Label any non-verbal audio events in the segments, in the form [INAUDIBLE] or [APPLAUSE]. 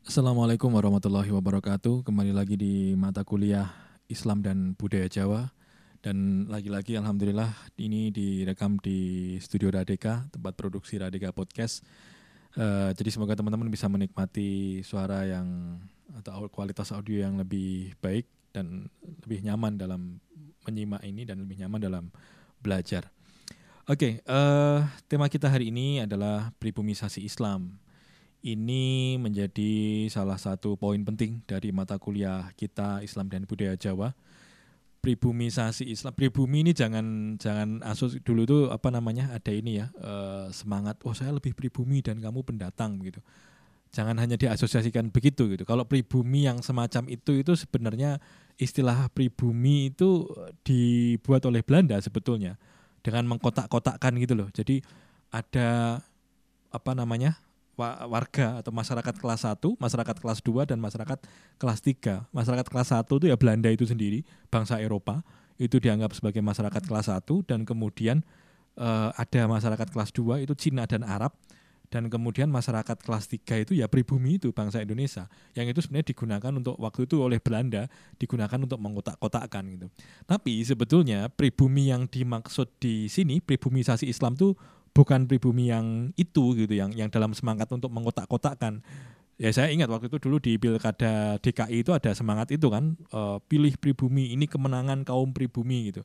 Assalamualaikum warahmatullahi wabarakatuh. Kembali lagi di mata kuliah Islam dan Budaya Jawa. Dan lagi-lagi Alhamdulillah ini direkam di Studio Radeka, tempat produksi Radeka Podcast. Uh, jadi semoga teman-teman bisa menikmati suara yang atau kualitas audio yang lebih baik dan lebih nyaman dalam menyimak ini dan lebih nyaman dalam belajar. Oke, okay, uh, eh, tema kita hari ini adalah pribumisasi Islam ini menjadi salah satu poin penting dari mata kuliah kita Islam dan Budaya Jawa. Pribumisasi Islam, pribumi ini jangan jangan asus dulu tuh apa namanya ada ini ya uh, semangat. Oh saya lebih pribumi dan kamu pendatang gitu. Jangan hanya diasosiasikan begitu gitu. Kalau pribumi yang semacam itu itu sebenarnya istilah pribumi itu dibuat oleh Belanda sebetulnya dengan mengkotak-kotakkan gitu loh. Jadi ada apa namanya warga atau masyarakat kelas 1, masyarakat kelas 2 dan masyarakat kelas 3. Masyarakat kelas 1 itu ya Belanda itu sendiri, bangsa Eropa, itu dianggap sebagai masyarakat kelas 1 dan kemudian uh, ada masyarakat kelas 2 itu Cina dan Arab dan kemudian masyarakat kelas 3 itu ya pribumi itu bangsa Indonesia yang itu sebenarnya digunakan untuk waktu itu oleh Belanda digunakan untuk mengkotak-kotakkan gitu. Tapi sebetulnya pribumi yang dimaksud di sini pribumisasi Islam tuh bukan pribumi yang itu gitu yang yang dalam semangat untuk mengkotak-kotakkan ya saya ingat waktu itu dulu di pilkada DKI itu ada semangat itu kan uh, pilih pribumi ini kemenangan kaum pribumi gitu.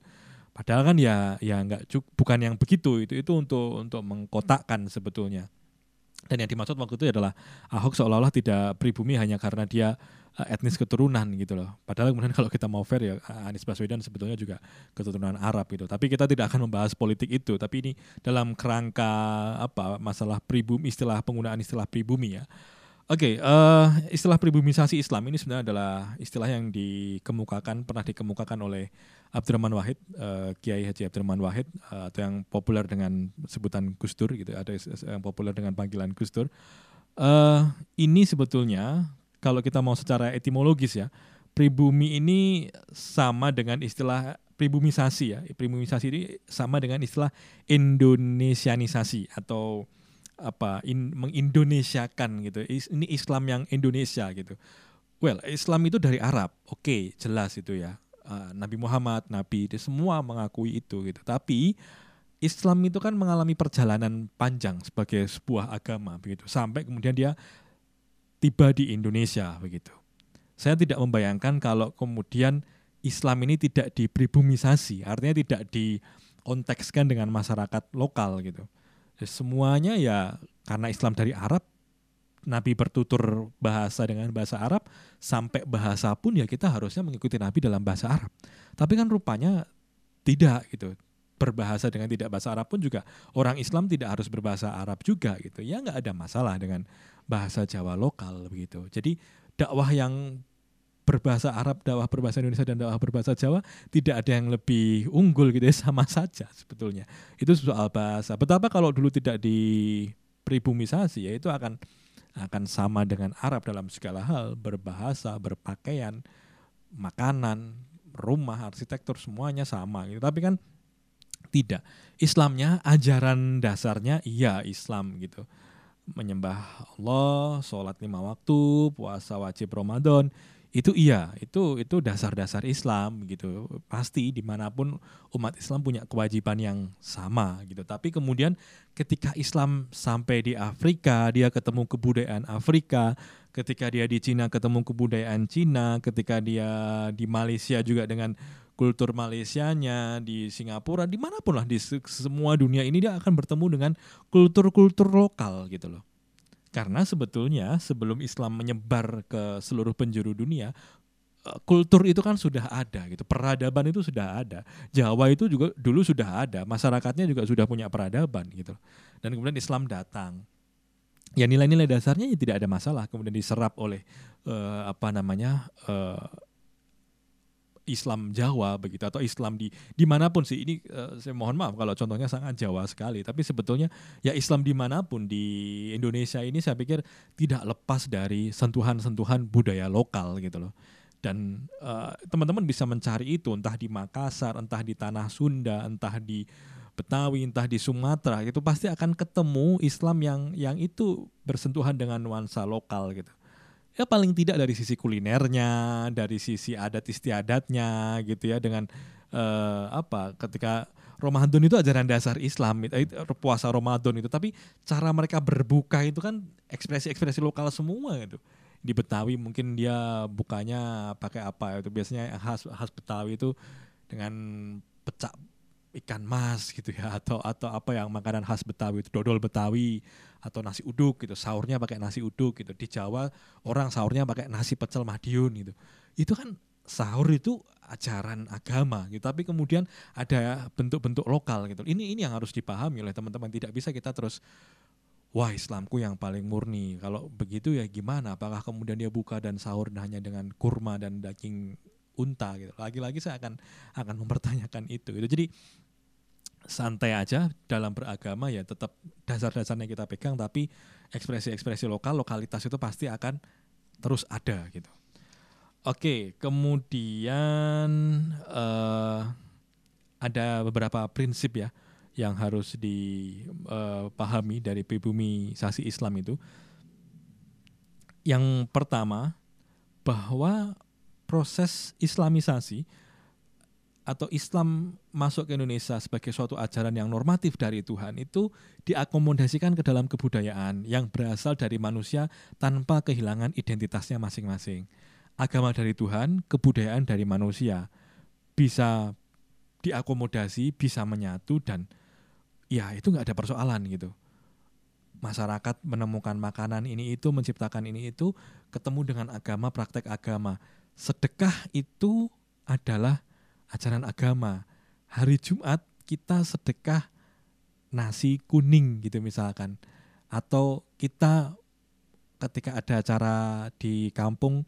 Padahal kan ya ya nggak bukan yang begitu itu itu untuk untuk mengkotakkan sebetulnya. Dan yang dimaksud waktu itu adalah Ahok seolah-olah tidak pribumi hanya karena dia etnis keturunan gitu loh. Padahal kemudian kalau kita mau fair ya Anies Baswedan sebetulnya juga keturunan Arab gitu. Tapi kita tidak akan membahas politik itu. Tapi ini dalam kerangka apa masalah pribumi istilah penggunaan istilah pribumi ya. Oke, okay, uh, eh, istilah pribumisasi Islam ini sebenarnya adalah istilah yang dikemukakan pernah dikemukakan oleh Abdurrahman Wahid, uh, Kiai Haji Abdurrahman Wahid uh, atau yang populer dengan sebutan Gustur gitu, ada yang populer dengan panggilan Gustur. Uh, ini sebetulnya kalau kita mau secara etimologis ya, pribumi ini sama dengan istilah pribumisasi ya. Pribumisasi ini sama dengan istilah Indonesianisasi atau apa in, mengindonesiakan gitu. Ini Islam yang Indonesia gitu. Well, Islam itu dari Arab. Oke, okay, jelas itu ya. Uh, Nabi Muhammad, Nabi itu semua mengakui itu gitu. Tapi Islam itu kan mengalami perjalanan panjang sebagai sebuah agama begitu sampai kemudian dia tiba di Indonesia begitu. Saya tidak membayangkan kalau kemudian Islam ini tidak dipribumisasi, artinya tidak dikontekskan dengan masyarakat lokal gitu Ya, semuanya ya karena Islam dari Arab Nabi bertutur bahasa dengan bahasa Arab sampai bahasa pun ya kita harusnya mengikuti Nabi dalam bahasa Arab. Tapi kan rupanya tidak gitu. Berbahasa dengan tidak bahasa Arab pun juga orang Islam tidak harus berbahasa Arab juga gitu. Ya nggak ada masalah dengan bahasa Jawa lokal begitu. Jadi dakwah yang berbahasa Arab, dakwah berbahasa Indonesia dan dakwah berbahasa Jawa tidak ada yang lebih unggul gitu ya [LAUGHS] sama saja sebetulnya. Itu soal bahasa. Betapa kalau dulu tidak dipribumisasi ya itu akan akan sama dengan Arab dalam segala hal, berbahasa, berpakaian, makanan, rumah, arsitektur semuanya sama gitu. Tapi kan tidak. Islamnya ajaran dasarnya iya Islam gitu. Menyembah Allah, sholat lima waktu, puasa wajib Ramadan, itu iya itu itu dasar-dasar Islam gitu. Pasti di mana pun umat Islam punya kewajiban yang sama gitu. Tapi kemudian ketika Islam sampai di Afrika dia ketemu kebudayaan Afrika ketika dia di Cina ketemu kebudayaan Cina ketika dia di Malaysia juga dengan kultur Malaysianya di Singapura di mana pun lah di semua dunia ini dia akan bertemu dengan kultur-kultur lokal gitu loh karena sebetulnya sebelum Islam menyebar ke seluruh penjuru dunia, eh, kultur itu kan sudah ada gitu. Peradaban itu sudah ada. Jawa itu juga dulu sudah ada, masyarakatnya juga sudah punya peradaban gitu. Dan kemudian Islam datang. Ya nilai-nilai dasarnya ya tidak ada masalah kemudian diserap oleh uh, apa namanya uh, Islam Jawa begitu atau Islam di di mana pun sih. Ini uh, saya mohon maaf kalau contohnya sangat Jawa sekali tapi sebetulnya ya Islam di mana pun di Indonesia ini saya pikir tidak lepas dari sentuhan-sentuhan budaya lokal gitu loh. Dan uh, teman-teman bisa mencari itu entah di Makassar entah di tanah Sunda entah di Betawi entah di Sumatera itu pasti akan ketemu Islam yang yang itu bersentuhan dengan nuansa lokal gitu ya paling tidak dari sisi kulinernya, dari sisi adat istiadatnya gitu ya dengan uh, apa ketika Ramadan itu ajaran dasar Islam itu puasa Ramadan itu. Tapi cara mereka berbuka itu kan ekspresi-ekspresi lokal semua gitu. Di Betawi mungkin dia bukanya pakai apa itu. Biasanya khas khas Betawi itu dengan pecak ikan mas gitu ya atau atau apa yang makanan khas Betawi itu dodol Betawi atau nasi uduk gitu sahurnya pakai nasi uduk gitu. Di Jawa orang sahurnya pakai nasi pecel Madiun gitu. Itu kan sahur itu ajaran agama gitu tapi kemudian ada bentuk-bentuk lokal gitu. Ini ini yang harus dipahami oleh teman-teman. Tidak bisa kita terus wah Islamku yang paling murni. Kalau begitu ya gimana? Apakah kemudian dia buka dan sahur hanya dengan kurma dan daging unta gitu? Lagi-lagi saya akan akan mempertanyakan itu gitu. Jadi santai aja dalam beragama ya tetap dasar-dasarnya kita pegang tapi ekspresi-ekspresi lokal lokalitas itu pasti akan terus ada gitu. Oke, kemudian uh, ada beberapa prinsip ya yang harus dipahami eh, dari sasi Islam itu. Yang pertama bahwa proses Islamisasi atau Islam masuk ke Indonesia sebagai suatu ajaran yang normatif dari Tuhan itu diakomodasikan ke dalam kebudayaan yang berasal dari manusia tanpa kehilangan identitasnya masing-masing. Agama dari Tuhan, kebudayaan dari manusia bisa diakomodasi, bisa menyatu dan ya itu nggak ada persoalan gitu. Masyarakat menemukan makanan ini itu, menciptakan ini itu, ketemu dengan agama, praktek agama. Sedekah itu adalah ajaran agama. Hari Jumat kita sedekah nasi kuning gitu misalkan. Atau kita ketika ada acara di kampung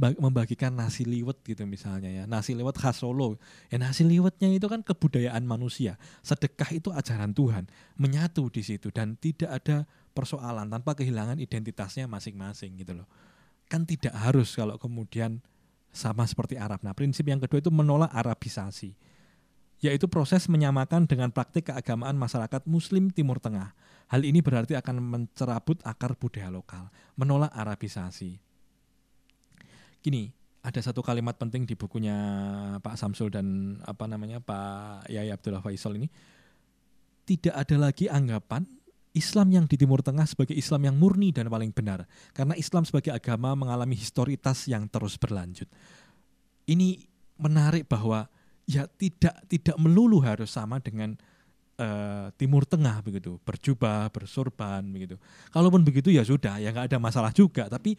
membagikan nasi liwet gitu misalnya ya. Nasi liwet khas Solo. Ya nasi liwetnya itu kan kebudayaan manusia. Sedekah itu ajaran Tuhan. Menyatu di situ dan tidak ada persoalan tanpa kehilangan identitasnya masing-masing gitu loh. Kan tidak harus kalau kemudian sama seperti Arab. Nah, prinsip yang kedua itu menolak Arabisasi, yaitu proses menyamakan dengan praktik keagamaan masyarakat Muslim Timur Tengah. Hal ini berarti akan mencerabut akar budaya lokal, menolak Arabisasi. Gini, ada satu kalimat penting di bukunya Pak Samsul dan apa namanya Pak Yaya Abdullah Faisal ini. Tidak ada lagi anggapan Islam yang di Timur Tengah sebagai Islam yang murni dan paling benar. Karena Islam sebagai agama mengalami historitas yang terus berlanjut. Ini menarik bahwa ya tidak tidak melulu harus sama dengan uh, Timur Tengah begitu, berjubah, bersorban begitu. Kalaupun begitu ya sudah, ya nggak ada masalah juga. Tapi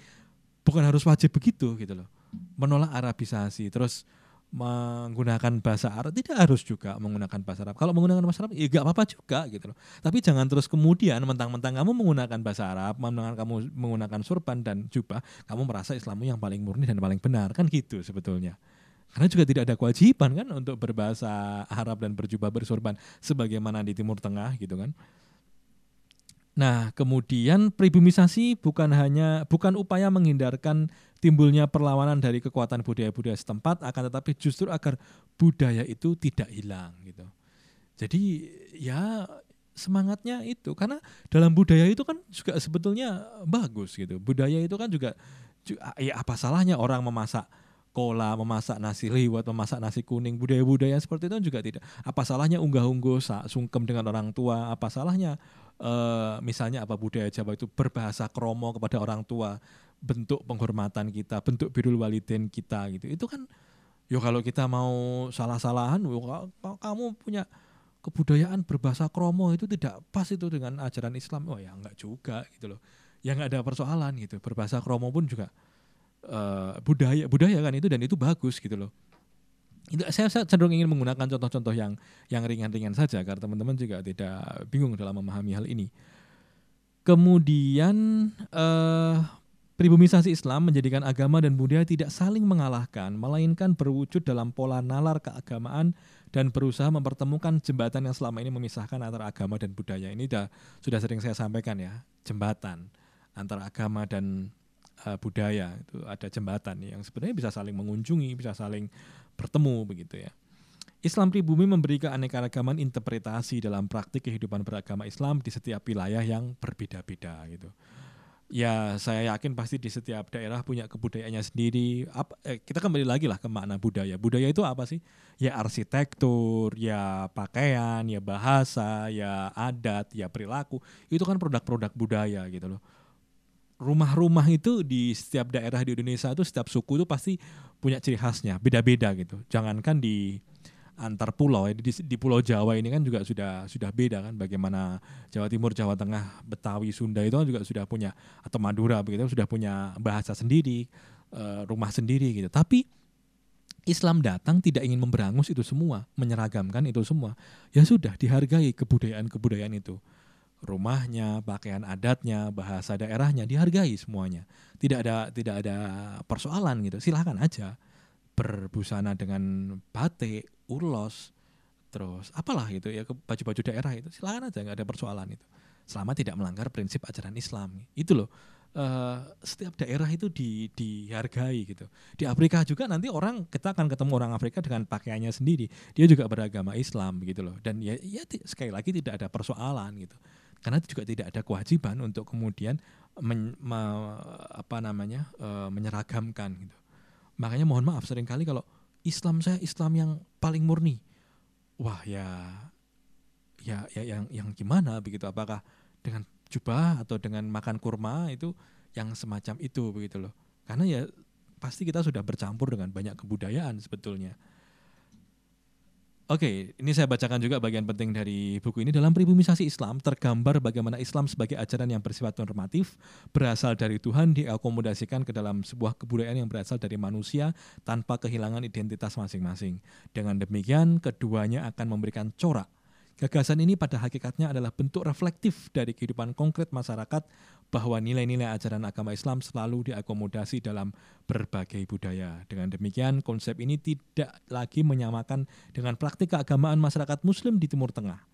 bukan harus wajib begitu gitu loh. Menolak Arabisasi, terus menggunakan bahasa Arab tidak harus juga menggunakan bahasa Arab. Kalau menggunakan bahasa Arab ya gak apa-apa juga gitu loh. Tapi jangan terus kemudian mentang-mentang kamu menggunakan bahasa Arab, mentang kamu menggunakan surban dan jubah, kamu merasa Islammu yang paling murni dan paling benar kan gitu sebetulnya. Karena juga tidak ada kewajiban kan untuk berbahasa Arab dan berjubah bersurban sebagaimana di Timur Tengah gitu kan. Nah, kemudian pribumisasi bukan hanya bukan upaya menghindarkan timbulnya perlawanan dari kekuatan budaya-budaya setempat, akan tetapi justru agar budaya itu tidak hilang gitu. Jadi ya semangatnya itu karena dalam budaya itu kan juga sebetulnya bagus gitu. Budaya itu kan juga, ya apa salahnya orang memasak kola, memasak nasi liwet, memasak nasi kuning, budaya-budaya seperti itu juga tidak. Apa salahnya unggah-ungguh sungkem dengan orang tua? Apa salahnya uh, misalnya apa budaya Jawa itu berbahasa kromo kepada orang tua, bentuk penghormatan kita, bentuk birul waliden kita gitu. Itu kan yo kalau kita mau salah-salahan, kamu punya kebudayaan berbahasa kromo itu tidak pas itu dengan ajaran Islam. Oh ya enggak juga gitu loh. Ya enggak ada persoalan gitu. Berbahasa kromo pun juga uh, budaya budaya kan itu dan itu bagus gitu loh itu saya, saya cenderung ingin menggunakan contoh-contoh yang yang ringan-ringan saja agar teman-teman juga tidak bingung dalam memahami hal ini. Kemudian uh, pribumisasi Islam menjadikan agama dan budaya tidak saling mengalahkan, melainkan berwujud dalam pola nalar keagamaan dan berusaha mempertemukan jembatan yang selama ini memisahkan antara agama dan budaya. Ini sudah sudah sering saya sampaikan ya, jembatan antara agama dan uh, budaya itu ada jembatan yang sebenarnya bisa saling mengunjungi, bisa saling bertemu begitu ya. Islam pribumi memberi keanekaragaman interpretasi dalam praktik kehidupan beragama Islam di setiap wilayah yang berbeda-beda gitu. ya saya yakin pasti di setiap daerah punya kebudayaannya sendiri. Apa, eh, kita kembali lagi lah ke makna budaya. Budaya itu apa sih? Ya arsitektur, ya pakaian, ya bahasa, ya adat, ya perilaku. Itu kan produk-produk budaya gitu loh. Rumah-rumah itu di setiap daerah di Indonesia itu setiap suku itu pasti punya ciri khasnya, beda-beda gitu. Jangankan di antar pulau ya. di, di Pulau Jawa ini kan juga sudah sudah beda kan bagaimana Jawa Timur, Jawa Tengah, Betawi, Sunda itu kan juga sudah punya atau Madura begitu sudah punya bahasa sendiri, uh, rumah sendiri gitu. Tapi Islam datang tidak ingin memberangus itu semua, menyeragamkan itu semua. Ya sudah dihargai kebudayaan-kebudayaan itu. Rumahnya, pakaian adatnya, bahasa daerahnya dihargai semuanya. Tidak ada tidak ada persoalan gitu. Silahkan aja berbusana dengan batik, ulos, terus apalah gitu ya baju-baju daerah itu. Silakan aja nggak ada persoalan itu. Selama tidak melanggar prinsip ajaran Islam. Itu loh uh, setiap daerah itu di, dihargai gitu. Di Afrika juga nanti orang kita akan ketemu orang Afrika dengan pakaiannya sendiri. Dia juga beragama Islam gitu loh. Dan ya, ya sekali lagi tidak ada persoalan gitu karena juga tidak ada kewajiban untuk kemudian men, me, apa namanya uh, menyeragamkan gitu makanya mohon maaf sering kali kalau Islam saya Islam yang paling murni. Wah ya ya ya yang yang gimana begitu apakah dengan jubah atau dengan makan kurma itu yang semacam itu begitu loh. Karena ya pasti kita sudah bercampur dengan banyak kebudayaan sebetulnya. Oke, ini saya bacakan juga bagian penting dari buku ini. Dalam pribumisasi Islam, tergambar bagaimana Islam sebagai ajaran yang bersifat normatif, berasal dari Tuhan, diakomodasikan ke dalam sebuah kebudayaan yang berasal dari manusia tanpa kehilangan identitas masing-masing. Dengan demikian, keduanya akan memberikan corak Gagasan ini pada hakikatnya adalah bentuk reflektif dari kehidupan konkret masyarakat bahwa nilai-nilai ajaran agama Islam selalu diakomodasi dalam berbagai budaya. Dengan demikian, konsep ini tidak lagi menyamakan dengan praktik keagamaan masyarakat muslim di Timur Tengah.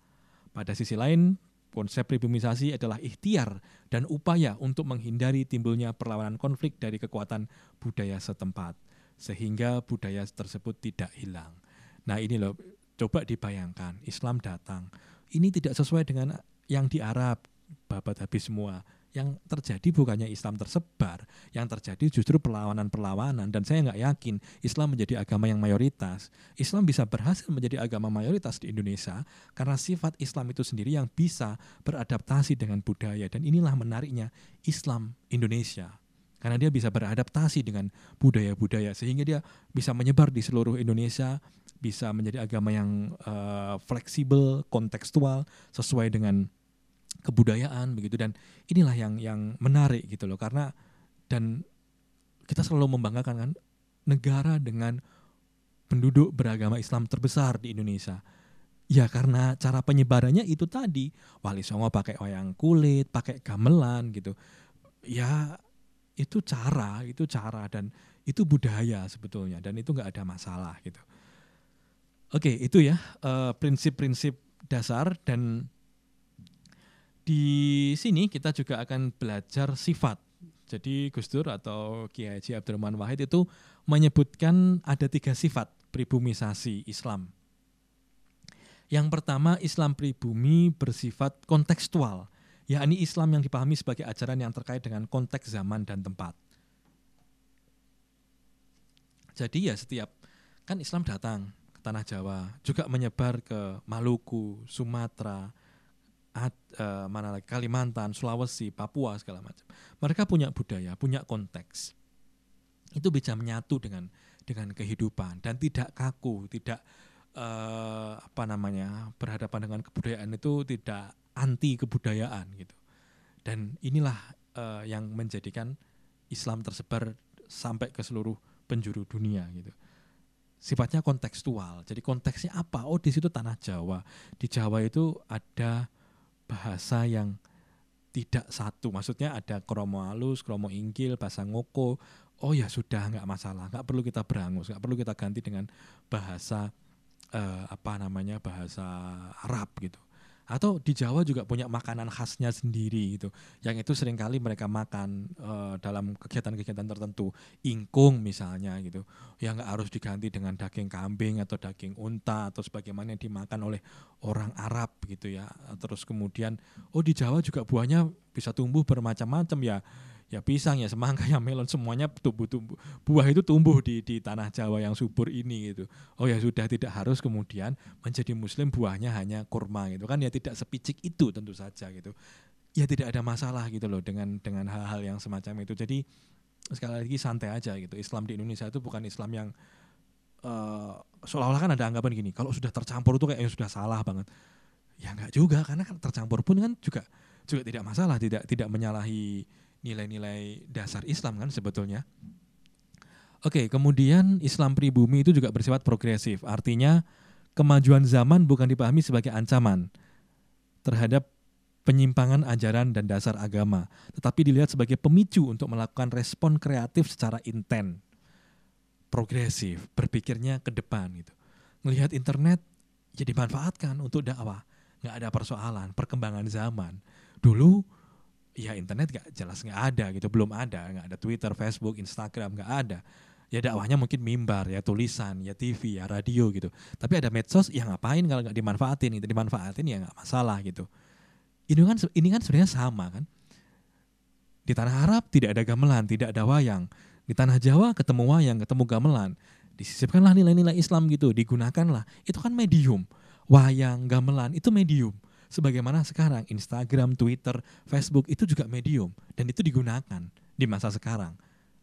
Pada sisi lain, konsep pribumisasi adalah ikhtiar dan upaya untuk menghindari timbulnya perlawanan konflik dari kekuatan budaya setempat, sehingga budaya tersebut tidak hilang. Nah ini loh Coba dibayangkan, Islam datang. Ini tidak sesuai dengan yang di Arab, babat habis semua. Yang terjadi bukannya Islam tersebar, yang terjadi justru perlawanan-perlawanan. Dan saya nggak yakin Islam menjadi agama yang mayoritas. Islam bisa berhasil menjadi agama mayoritas di Indonesia karena sifat Islam itu sendiri yang bisa beradaptasi dengan budaya. Dan inilah menariknya Islam Indonesia karena dia bisa beradaptasi dengan budaya-budaya sehingga dia bisa menyebar di seluruh Indonesia bisa menjadi agama yang uh, fleksibel, kontekstual, sesuai dengan kebudayaan begitu dan inilah yang yang menarik gitu loh karena dan kita selalu membanggakan kan negara dengan penduduk beragama Islam terbesar di Indonesia. Ya karena cara penyebarannya itu tadi Wali Songo pakai wayang kulit, pakai gamelan gitu. Ya itu cara, itu cara dan itu budaya sebetulnya dan itu nggak ada masalah gitu. Oke, itu ya eh, prinsip-prinsip uh, dasar dan di sini kita juga akan belajar sifat. Jadi Gus Dur atau Kiai Haji Abdurrahman Wahid itu menyebutkan ada tiga sifat pribumisasi Islam. Yang pertama Islam pribumi bersifat kontekstual, yakni Islam yang dipahami sebagai ajaran yang terkait dengan konteks zaman dan tempat. Jadi ya setiap kan Islam datang, tanah Jawa, juga menyebar ke Maluku, Sumatera, Ad, uh, mana lagi Kalimantan, Sulawesi, Papua segala macam. Mereka punya budaya, punya konteks. Itu bisa menyatu dengan dengan kehidupan dan tidak kaku, tidak uh, apa namanya berhadapan dengan kebudayaan itu tidak anti kebudayaan gitu. Dan inilah uh, yang menjadikan Islam tersebar sampai ke seluruh penjuru dunia gitu sifatnya kontekstual. Jadi konteksnya apa? Oh, di situ tanah Jawa. Di Jawa itu ada bahasa yang tidak satu. Maksudnya ada kromo halus, kromo inggil, bahasa ngoko. Oh ya sudah nggak masalah, nggak perlu kita berangus, nggak perlu kita ganti dengan bahasa uh, apa namanya bahasa Arab gitu. Atau di Jawa juga punya makanan khasnya sendiri gitu. Yang itu sering kali mereka makan uh, dalam kegiatan-kegiatan tertentu. Ingkung misalnya gitu. Yang nggak harus diganti dengan daging kambing atau daging unta atau sebagaimana yang dimakan oleh orang Arab gitu ya. Terus kemudian oh di Jawa juga buahnya bisa tumbuh bermacam-macam ya ya pisang ya semangka ya melon semuanya tumbuh tumbuh buah itu tumbuh di di tanah Jawa yang subur ini gitu. Oh ya sudah tidak harus kemudian menjadi muslim buahnya hanya kurma gitu kan. Ya tidak sepicik itu tentu saja gitu. Ya tidak ada masalah gitu loh dengan dengan hal-hal yang semacam itu. Jadi sekali lagi santai aja gitu. Islam di Indonesia itu bukan Islam yang uh, seolah-olah kan ada anggapan gini kalau sudah tercampur itu kayaknya sudah salah banget. Ya enggak juga karena kan tercampur pun kan juga juga tidak masalah tidak tidak menyalahi nilai-nilai dasar Islam kan sebetulnya. Oke, kemudian Islam pribumi itu juga bersifat progresif. Artinya kemajuan zaman bukan dipahami sebagai ancaman terhadap penyimpangan ajaran dan dasar agama, tetapi dilihat sebagai pemicu untuk melakukan respon kreatif secara intent, progresif, berpikirnya ke depan gitu. Melihat internet jadi ya manfaatkan untuk dakwah, nggak ada persoalan, perkembangan zaman. Dulu ya internet gak jelas nggak ada gitu belum ada nggak ada Twitter Facebook Instagram nggak ada. Ya dakwahnya mungkin mimbar ya tulisan ya TV ya radio gitu. Tapi ada medsos yang ngapain kalau nggak dimanfaatin itu dimanfaatin ya nggak masalah gitu. Ini kan ini kan sebenarnya sama kan? Di tanah Arab tidak ada gamelan tidak ada wayang. Di tanah Jawa ketemu wayang ketemu gamelan. Disisipkanlah nilai-nilai Islam gitu digunakanlah. Itu kan medium. Wayang gamelan itu medium sebagaimana sekarang Instagram, Twitter, Facebook itu juga medium dan itu digunakan di masa sekarang.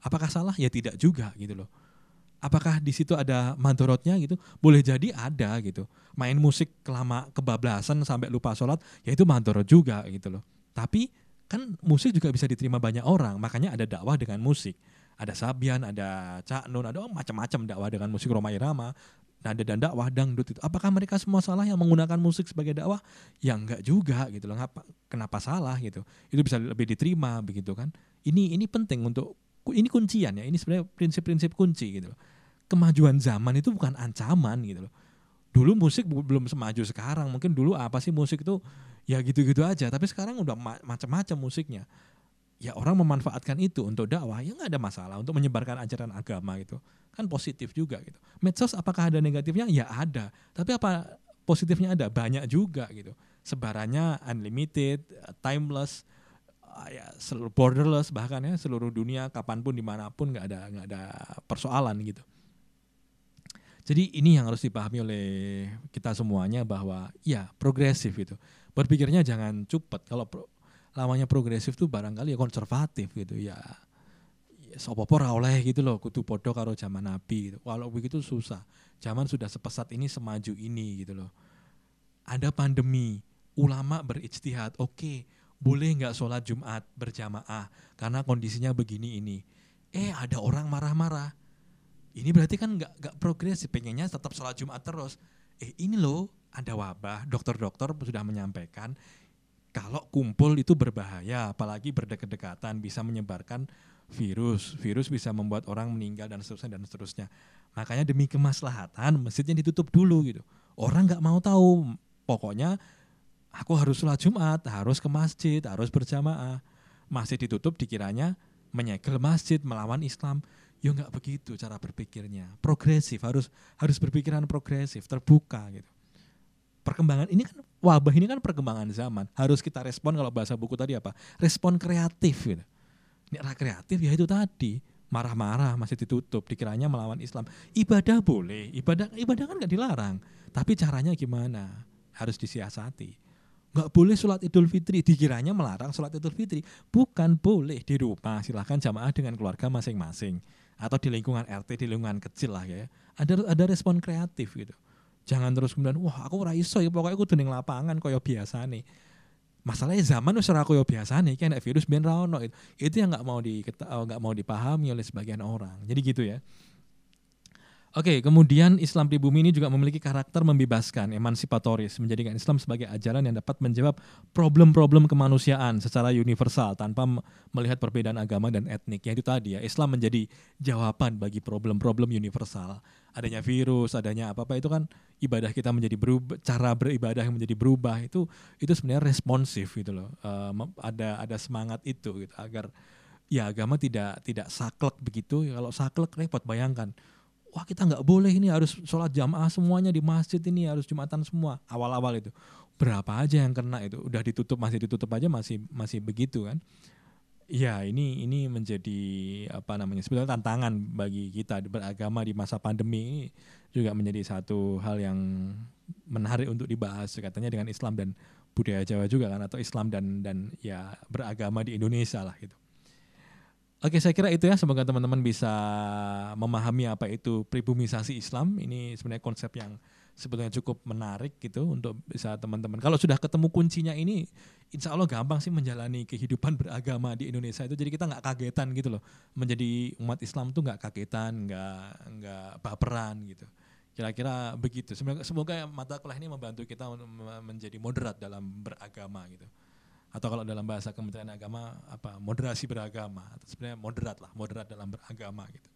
Apakah salah? Ya tidak juga gitu loh. Apakah di situ ada madorotnya gitu? Boleh jadi ada gitu. Main musik kelama kebablasan sampai lupa sholat, ya itu madorot juga gitu loh. Tapi kan musik juga bisa diterima banyak orang, makanya ada dakwah dengan musik. Ada Sabian, ada Cak Nun, ada macam-macam dakwah dengan musik Roma Irama, nada dan dakwah dangdut itu. Apakah mereka semua salah yang menggunakan musik sebagai dakwah? Ya enggak juga gitu loh. Ngapa, kenapa salah gitu? Itu bisa lebih diterima begitu kan? Ini ini penting untuk ini kuncian ya. Ini sebenarnya prinsip-prinsip kunci gitu loh. Kemajuan zaman itu bukan ancaman gitu loh. Dulu musik belum semaju sekarang. Mungkin dulu apa sih musik itu? Ya gitu-gitu aja. Tapi sekarang udah macam-macam musiknya ya orang memanfaatkan itu untuk dakwah ya nggak ada masalah untuk menyebarkan ajaran agama gitu. Kan positif juga gitu. Medsos apakah ada negatifnya? Ya ada. Tapi apa positifnya ada? Banyak juga gitu. Sebarannya unlimited timeless ya seluruh borderless bahkan ya seluruh dunia kapan pun di mana pun nggak ada nggak ada persoalan gitu. Jadi ini yang harus dipahami oleh kita semuanya bahwa ya progresif itu berpikirnya jangan cepet kalau lamanya progresif tuh barangkali ya konservatif gitu ya. Ya sopo oleh gitu loh kutu podo karo zaman nabi gitu. walau begitu susah. Zaman sudah sepesat ini semaju ini gitu loh. Ada pandemi ulama berijtihad oke okay, boleh nggak sholat jumat berjamaah karena kondisinya begini ini? Eh ada orang marah-marah. Ini berarti kan nggak nggak progresif pengennya tetap sholat jumat terus. Eh ini loh ada wabah dokter-dokter sudah menyampaikan kalau kumpul itu berbahaya, apalagi berdekat-dekatan bisa menyebarkan virus. Virus bisa membuat orang meninggal dan seterusnya dan seterusnya. Makanya demi kemaslahatan masjidnya ditutup dulu gitu. Orang nggak mau tahu. Pokoknya aku harus sholat Jumat, harus ke masjid, harus berjamaah. Masjid ditutup dikiranya menyegel masjid melawan Islam. Ya nggak begitu cara berpikirnya. Progresif harus harus berpikiran progresif, terbuka gitu perkembangan ini kan wabah ini kan perkembangan zaman. Harus kita respon kalau bahasa buku tadi apa? Respon kreatif gitu. Ini kreatif ya itu tadi marah-marah masih ditutup dikiranya melawan Islam. Ibadah boleh, ibadah ibadah kan nggak dilarang. Tapi caranya gimana? Harus disiasati. Nggak boleh sholat idul fitri, dikiranya melarang sholat idul fitri. Bukan boleh di rumah, silahkan jamaah dengan keluarga masing-masing. Atau di lingkungan RT, di lingkungan kecil lah ya. Ada ada respon kreatif gitu jangan terus kemudian wah aku ora iso ya pokoknya aku tuning lapangan kaya biasa nih masalahnya zaman wis ora kaya biasa nih kan virus ben ra ono itu. itu yang nggak mau di nggak mau dipahami oleh sebagian orang jadi gitu ya Oke, kemudian Islam di bumi ini juga memiliki karakter membebaskan, emansipatoris, menjadikan Islam sebagai ajaran yang dapat menjawab problem-problem kemanusiaan secara universal tanpa melihat perbedaan agama dan etnik. Ya itu tadi ya, Islam menjadi jawaban bagi problem-problem universal adanya virus, adanya apa-apa itu kan ibadah kita menjadi berubah, cara beribadah yang menjadi berubah itu itu sebenarnya responsif gitu loh. Uh, ada ada semangat itu gitu agar ya agama tidak tidak saklek begitu. Kalau saklek repot bayangkan. Wah kita nggak boleh ini harus sholat jamaah semuanya di masjid ini harus jumatan semua awal-awal itu berapa aja yang kena itu udah ditutup masih ditutup aja masih masih begitu kan Ya, ini ini menjadi apa namanya sebetulnya tantangan bagi kita beragama di masa pandemi ini juga menjadi satu hal yang menarik untuk dibahas katanya dengan Islam dan budaya Jawa juga kan atau Islam dan dan ya beragama di Indonesia lah gitu. Oke, saya kira itu ya. Semoga teman-teman bisa memahami apa itu pribumisasi Islam. Ini sebenarnya konsep yang sebetulnya cukup menarik gitu untuk bisa teman-teman. Kalau sudah ketemu kuncinya ini, insya Allah gampang sih menjalani kehidupan [LAUGHS] beragama di Indonesia itu. Jadi kita nggak kagetan gitu loh. Menjadi umat Islam tuh nggak kagetan, nggak nggak baperan gitu. Kira-kira begitu. Semoga, semoga mata kuliah ini membantu kita menjadi moderat dalam beragama gitu. Atau kalau dalam bahasa Kementerian Agama apa moderasi beragama. Sebenarnya moderat lah, moderat dalam beragama gitu.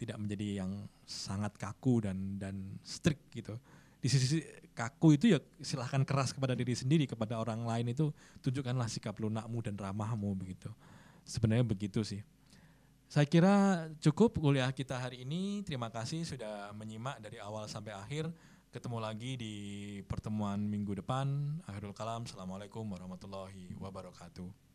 Tidak menjadi yang sangat kaku dan dan strict gitu di sisi kaku itu ya silahkan keras kepada diri sendiri kepada orang lain itu tunjukkanlah sikap lunakmu dan ramahmu begitu. Sebenarnya begitu sih. Saya kira cukup kuliah kita hari ini. Terima kasih sudah menyimak dari awal sampai akhir. Ketemu lagi di pertemuan minggu depan. Akhirul kalam. Assalamualaikum warahmatullahi wabarakatuh